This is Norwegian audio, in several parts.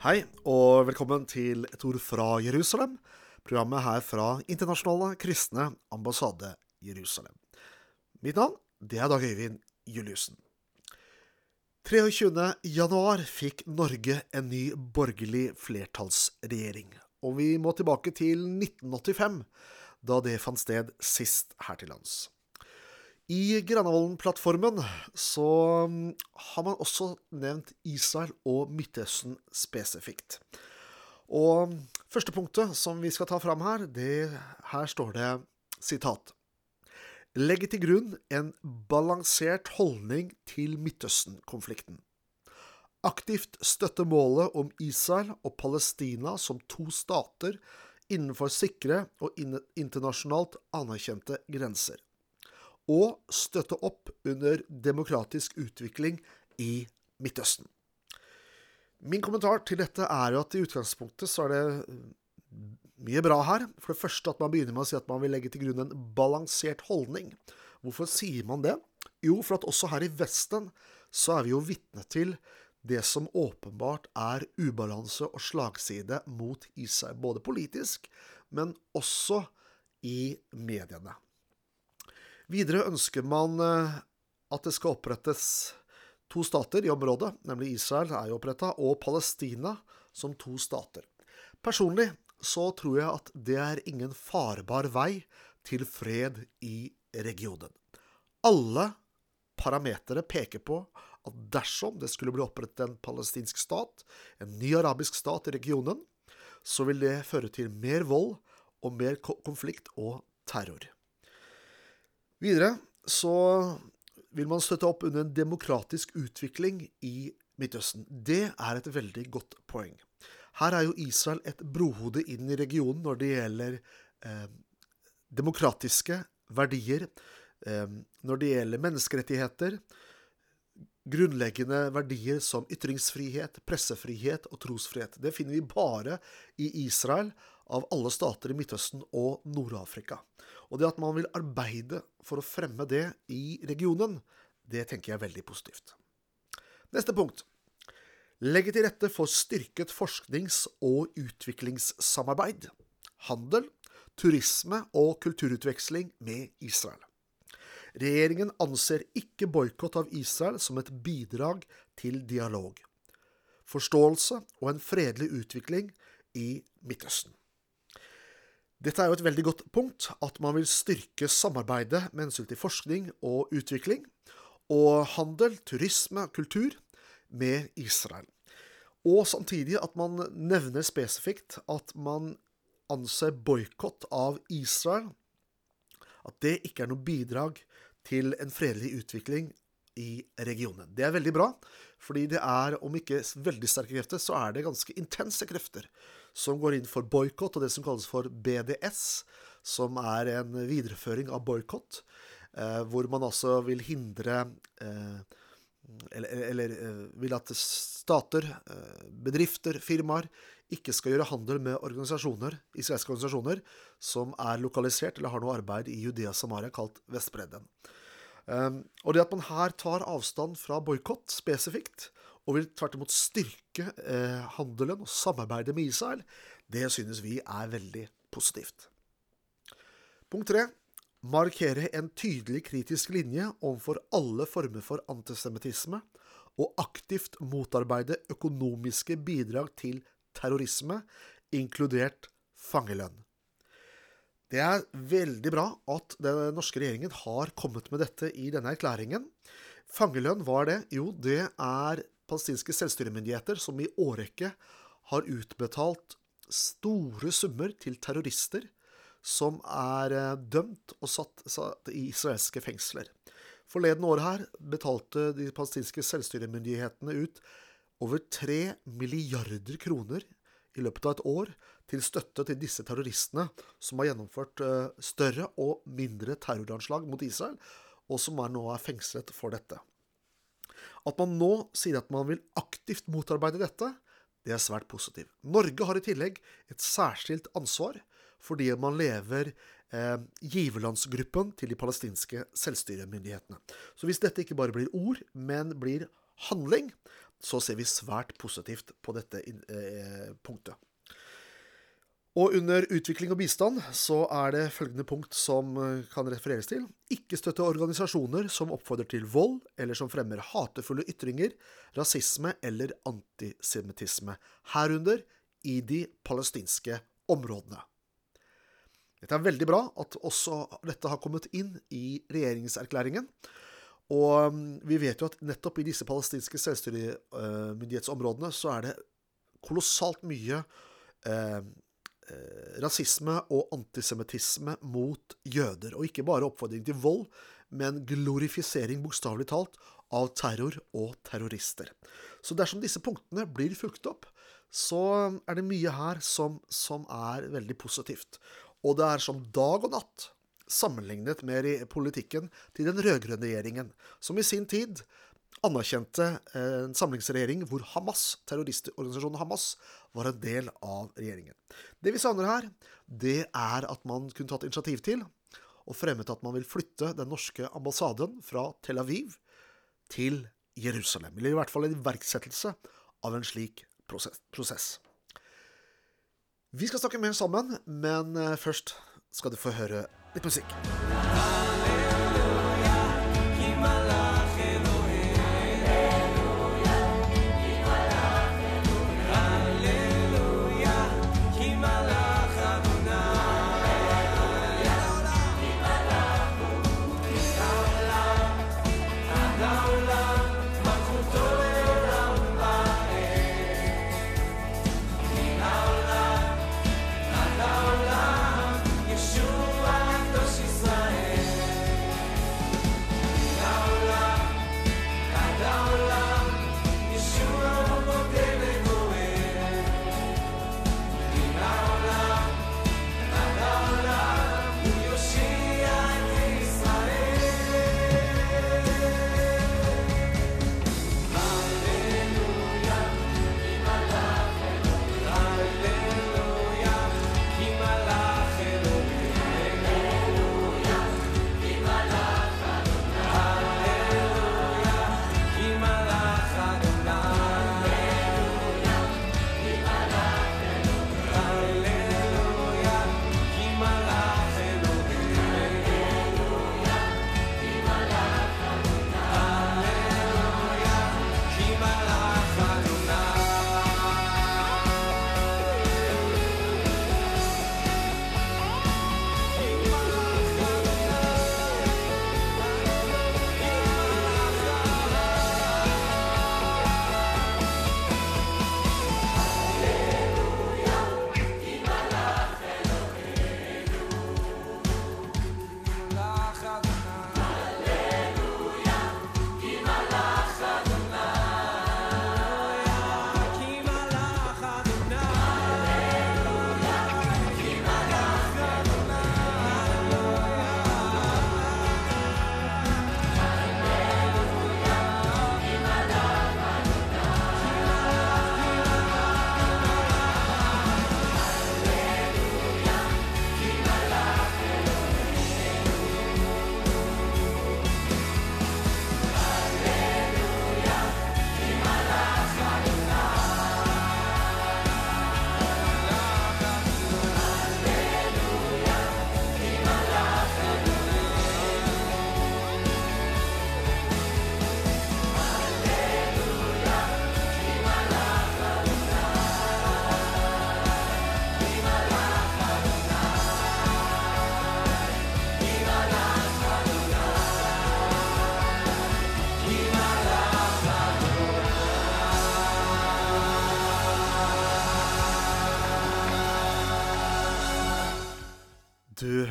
Hei, og velkommen til Et ord fra Jerusalem, programmet her fra Internasjonale kristne ambassade Jerusalem. Mitt navn det er Dag Øyvind Juliussen. 23.1 fikk Norge en ny borgerlig flertallsregjering, og vi må tilbake til 1985, da det fant sted sist her til lands. I Granavolden-plattformen så mm, har man også nevnt Israel og Midtøsten spesifikt. Og første punktet som vi skal ta fram her, det, her står det sitat Legge til grunn en balansert holdning til Midtøsten-konflikten. Aktivt støtte målet om Israel og Palestina som to stater innenfor sikre og internasjonalt anerkjente grenser og støtte opp under demokratisk utvikling i Midtøsten. Min kommentar til dette er jo at i utgangspunktet så er det mye bra her. For det første at man begynner med å si at man vil legge til grunn en balansert holdning. Hvorfor sier man det? Jo, for at også her i Vesten så er vi jo vitne til det som åpenbart er ubalanse og slagside mot Israel. Både politisk, men også i mediene. Videre ønsker man eh, at det skal opprettes to stater i området, nemlig Israel er jo oppretta, og Palestina som to stater. Personlig så tror jeg at det er ingen farbar vei til fred i regionen. Alle parametere peker på at dersom det skulle bli opprettet en palestinsk stat, en ny arabisk stat i regionen, så vil det føre til mer vold og mer konflikt og terror. Videre så vil man støtte opp under en demokratisk utvikling i Midtøsten. Det er et veldig godt poeng. Her er jo Israel et brohode inn i regionen når det gjelder eh, demokratiske verdier, eh, når det gjelder menneskerettigheter, grunnleggende verdier som ytringsfrihet, pressefrihet og trosfrihet. Det finner vi bare i Israel av alle stater i Midtøsten og Nord-Afrika. Og det at man vil arbeide for å fremme det i regionen, det tenker jeg er veldig positivt. Neste punkt. Legge til rette for styrket forsknings- og utviklingssamarbeid, handel, turisme og kulturutveksling med Israel. Regjeringen anser ikke boikott av Israel som et bidrag til dialog, forståelse og en fredelig utvikling i Midtøsten. Dette er jo et veldig godt punkt, at man vil styrke samarbeidet med hensyn til forskning og utvikling, og handel, turisme og kultur med Israel. Og samtidig at man nevner spesifikt at man anser boikott av Israel At det ikke er noe bidrag til en fredelig utvikling i regionen. Det er veldig bra, fordi det er, om ikke veldig sterke krefter, så er det ganske intense krefter som går inn for boikott og det som kalles for BDS, som er en videreføring av boikott, eh, hvor man altså vil hindre eh, eller, eller eh, vil at stater, eh, bedrifter, firmaer ikke skal gjøre handel med organisasjoner, israelske organisasjoner som er lokalisert eller har noe arbeid i Judea Samaria kalt Vestbredden. Um, og det at man her tar avstand fra boikott spesifikt, og vil tvert imot styrke eh, handelen og samarbeidet med Israel, det synes vi er veldig positivt. Punkt tre markere en tydelig kritisk linje overfor alle former for antisemittisme, og aktivt motarbeide økonomiske bidrag til terrorisme, inkludert fangelønn. Det er veldig bra at den norske regjeringen har kommet med dette i denne erklæringen. Fangelønn, hva er det? Jo, det er palestinske selvstyremyndigheter som i årrekke har utbetalt store summer til terrorister som er eh, dømt og satt, satt i israelske fengsler. Forleden år her betalte de palestinske selvstyremyndighetene ut over tre milliarder kroner i løpet av et år til støtte til disse terroristene som har gjennomført eh, større og mindre terroranslag mot Israel, og som er nå er fengslet for dette. At man nå sier at man vil aktivt motarbeide dette, det er svært positivt. Norge har i tillegg et særskilt ansvar fordi man lever eh, giverlandsgruppen til de palestinske selvstyremyndighetene. Så hvis dette ikke bare blir ord, men blir handling, så ser vi svært positivt på dette eh, punktet. Og under utvikling og bistand så er det følgende punkt som eh, kan refereres til. Ikke støtte organisasjoner som oppfordrer til vold, eller som fremmer hatefulle ytringer, rasisme eller antisemittisme, herunder i de palestinske områdene. Det er veldig bra at også dette har kommet inn i regjeringserklæringen. Og mm, vi vet jo at nettopp i disse palestinske selvstyremyndighetsområdene så er det kolossalt mye eh, eh, rasisme og antisemittisme mot jøder. Og ikke bare oppfordring til vold, men glorifisering, bokstavelig talt, av terror og terrorister. Så dersom disse punktene blir fulgt opp, så er det mye her som, som er veldig positivt. Og det er som dag og natt sammenlignet med politikken til den rød-grønne regjeringen, som i sin tid anerkjente eh, en samlingsregjering hvor Hamas, terroristorganisasjonen Hamas, var en del av regjeringen. Det vi savner her, det er at man kunne tatt initiativ til og fremmet at man vil flytte den norske ambassaden fra Tel Aviv til Jerusalem. Eller i hvert fall en iverksettelse av en slik prosess. Vi skal snakke mer sammen, men eh, først skal du få høre litt musikk.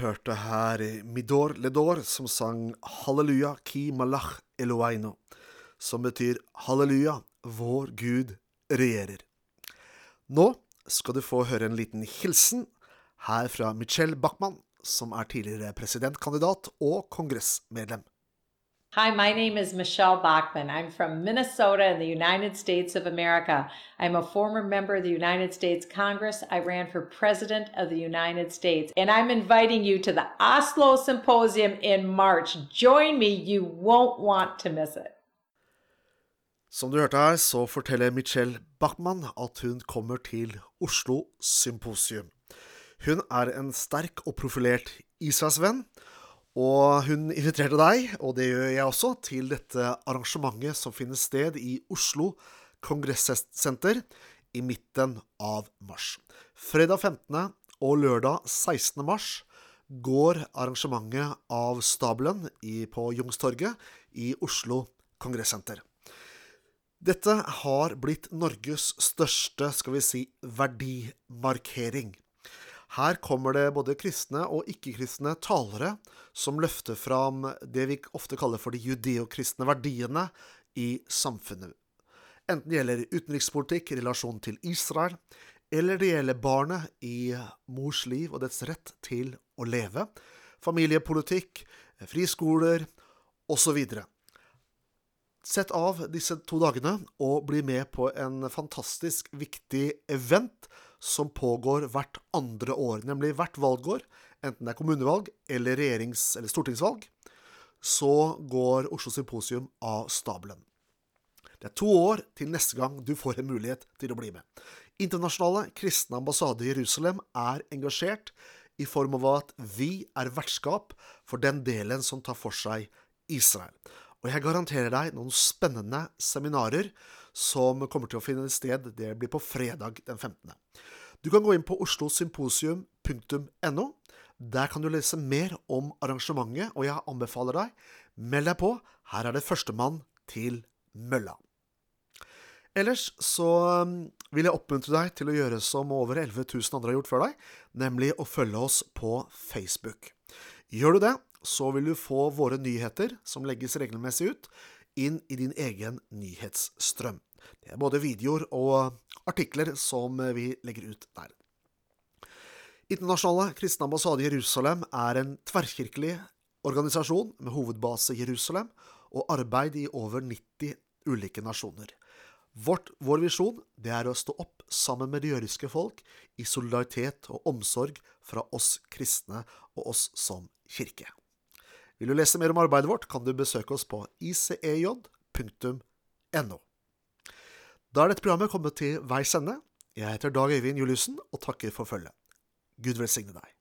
Hørte her Midor Ledor som sang Halleluja ki malach eloaino, som betyr Halleluja, vår Gud regjerer. Nå skal du få høre en liten hilsen her fra Michelle Bachmann, som er tidligere presidentkandidat og kongressmedlem. Hi, my name is Michelle Bachman. I'm from Minnesota in the United States of America. I'm a former member of the United States Congress. I ran for President of the United States. And I'm inviting you to the Oslo Symposium in March. Join me. You won't want to miss it. Som du hørte her, så forteller Michelle Bachmann at hun kommer til Oslo Symposium. Hun er en sterk og profilert Israelsvenn og hun inviterte deg, og det gjør jeg også, til dette arrangementet som finner sted i Oslo Kongressenter i midten av mars. Fredag 15. og lørdag 16. mars går arrangementet av stabelen på Youngstorget i Oslo Kongressenter. Dette har blitt Norges største, skal vi si, verdimarkering. Her kommer det både kristne og ikke-kristne talere som løfter fram det vi ofte kaller for de judeokristne verdiene i samfunnet. Enten det gjelder utenrikspolitikk, i relasjon til Israel, eller det gjelder barnet i mors liv og dets rett til å leve, familiepolitikk, friskoler osv. Sett av disse to dagene og bli med på en fantastisk viktig event som pågår hvert andre år, nemlig hvert valgår, enten det er kommunevalg eller regjerings- eller stortingsvalg, så går Oslo Symposium av stabelen. Det er to år til neste gang du får en mulighet til å bli med. Internasjonale kristne ambassade i Jerusalem er engasjert i form av at vi er vertskap for den delen som tar for seg Israel. Og jeg garanterer deg noen spennende seminarer som kommer til å finne sted. Det blir på fredag den 15. Du kan gå inn på oslosymposium.no. Der kan du lese mer om arrangementet, og jeg anbefaler deg, meld deg på. Her er det førstemann til mølla. Ellers så um, vil jeg oppmuntre deg til å gjøre som over 11 000 andre har gjort før deg, nemlig å følge oss på Facebook. Gjør du det, så vil du få våre nyheter, som legges regelmessig ut, inn i din egen nyhetsstrøm. Det er både videoer og artikler som vi legger ut der. Internasjonale kristne ambassade i Jerusalem er en tverrkirkelig organisasjon med hovedbase i Jerusalem og arbeid i over 90 ulike nasjoner. Vårt, vår visjon det er å stå opp sammen med det jødiske folk i solidaritet og omsorg fra oss kristne og oss som kirke. Vil du lese mer om arbeidet vårt, kan du besøke oss på icej.no. Da er dette programmet kommet til veis ende. Jeg heter Dag Øyvind Juliussen og takker for følget. Gud velsigne deg.